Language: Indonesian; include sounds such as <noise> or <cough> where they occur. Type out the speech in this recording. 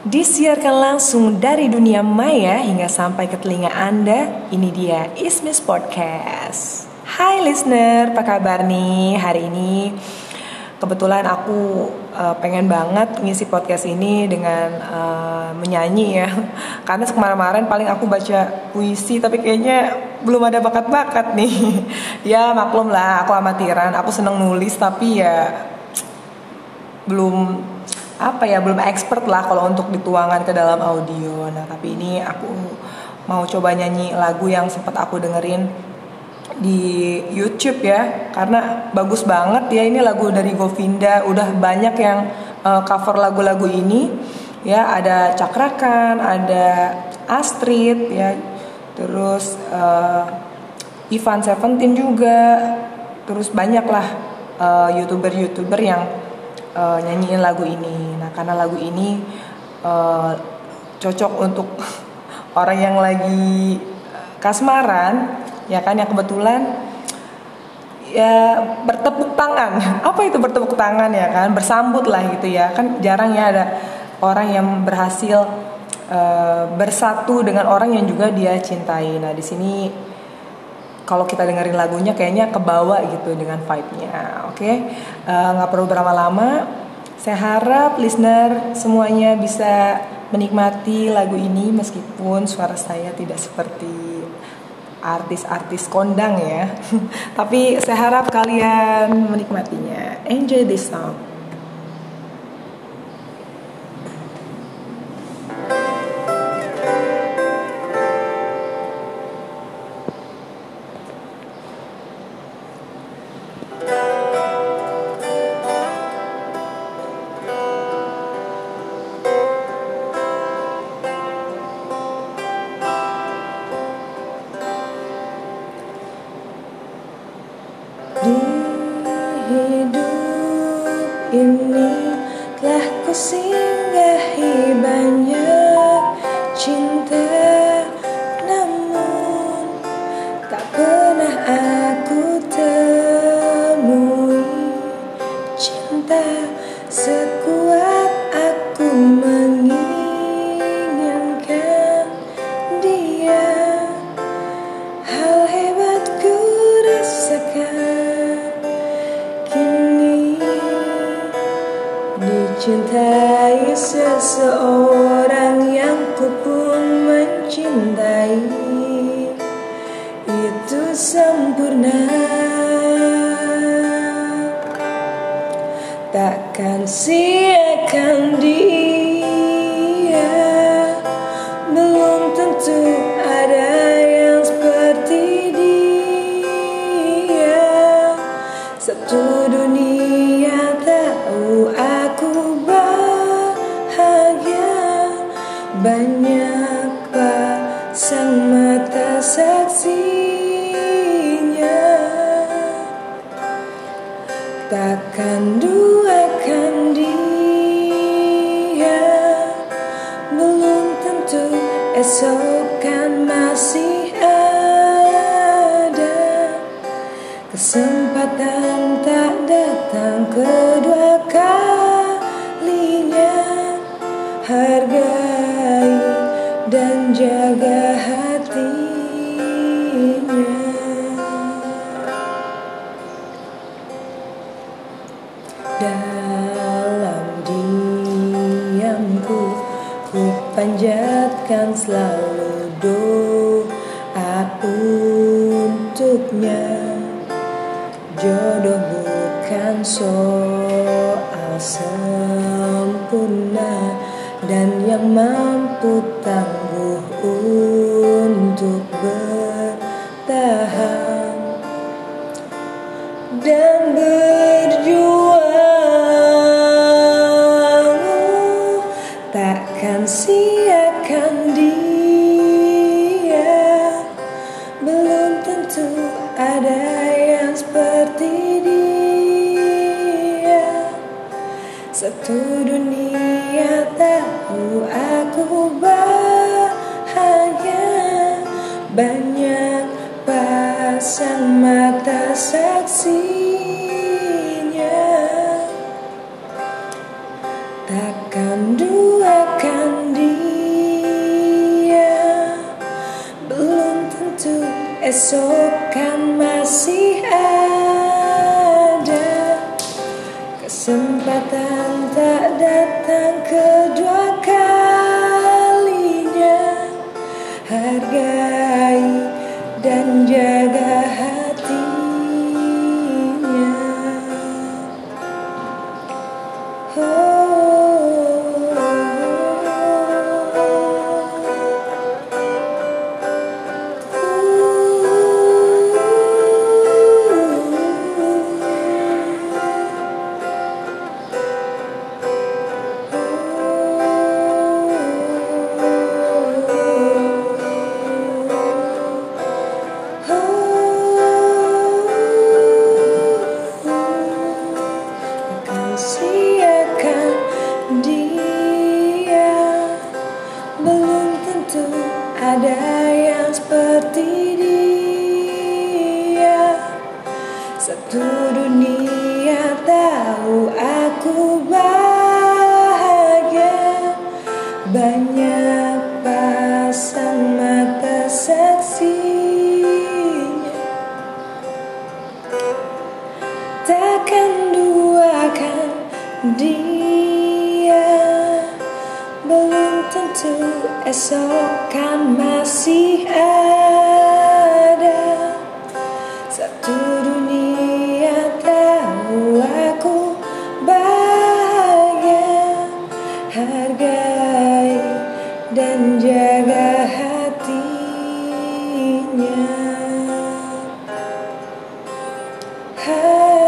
Disiarkan langsung dari dunia maya hingga sampai ke telinga Anda, ini dia Ismis Podcast. Hai listener, apa kabar nih hari ini? Kebetulan aku uh, pengen banget ngisi podcast ini dengan uh, menyanyi ya. <laughs> Karena kemarin-kemarin paling aku baca puisi tapi kayaknya belum ada bakat-bakat nih. <laughs> Ya maklum lah, aku amatiran, aku seneng nulis tapi ya <tsk> belum apa ya belum expert lah kalau untuk dituangkan ke dalam audio. Nah tapi ini aku mau coba nyanyi lagu yang sempat aku dengerin di YouTube ya karena bagus banget ya ini lagu dari Govinda. Udah banyak yang uh, cover lagu-lagu ini ya. Ada Cakrakan ada Astrid ya. Terus uh, Ivan Seventeen juga. Terus banyak lah uh, youtuber-youtuber yang uh, nyanyiin lagu ini. Nah, karena lagu ini uh, cocok untuk <laughs> orang yang lagi kasmaran, ya kan yang kebetulan ya bertepuk tangan. <laughs> Apa itu bertepuk tangan ya kan? Bersambut lah gitu ya. Kan jarang ya ada orang yang berhasil uh, bersatu dengan orang yang juga dia cintai. Nah, di sini kalau kita dengerin lagunya kayaknya kebawa gitu dengan vibe-nya. Oke, okay? Eh, nggak perlu berlama-lama. Saya harap listener semuanya bisa menikmati lagu ini meskipun suara saya tidak seperti artis-artis kondang ya. <laughs> Tapi saya harap kalian menikmatinya. Enjoy this song. Takkan siakan dia kedua kalinya. Harga dan jaga hatinya. Dalam diamku ku panjatkan selalu doa untuknya. Jodoh bukan soal sempurna dan yang mampu tangguh untuk bertahan dan berjuang. Takkan siakan dia. Belum tentu ada yang seperti dia satu dunia tahu aku bahagia. Banyak pasang mata saksinya. Tak Takkan duakan dia. Belum tentu esok kan masih ada Kesempatan tak datang kedua kalinya. Hargai dan jaga tentu esok kan masih ada. Satu dunia tahu aku bahagia. Hargai dan jaga hatinya. Hatinya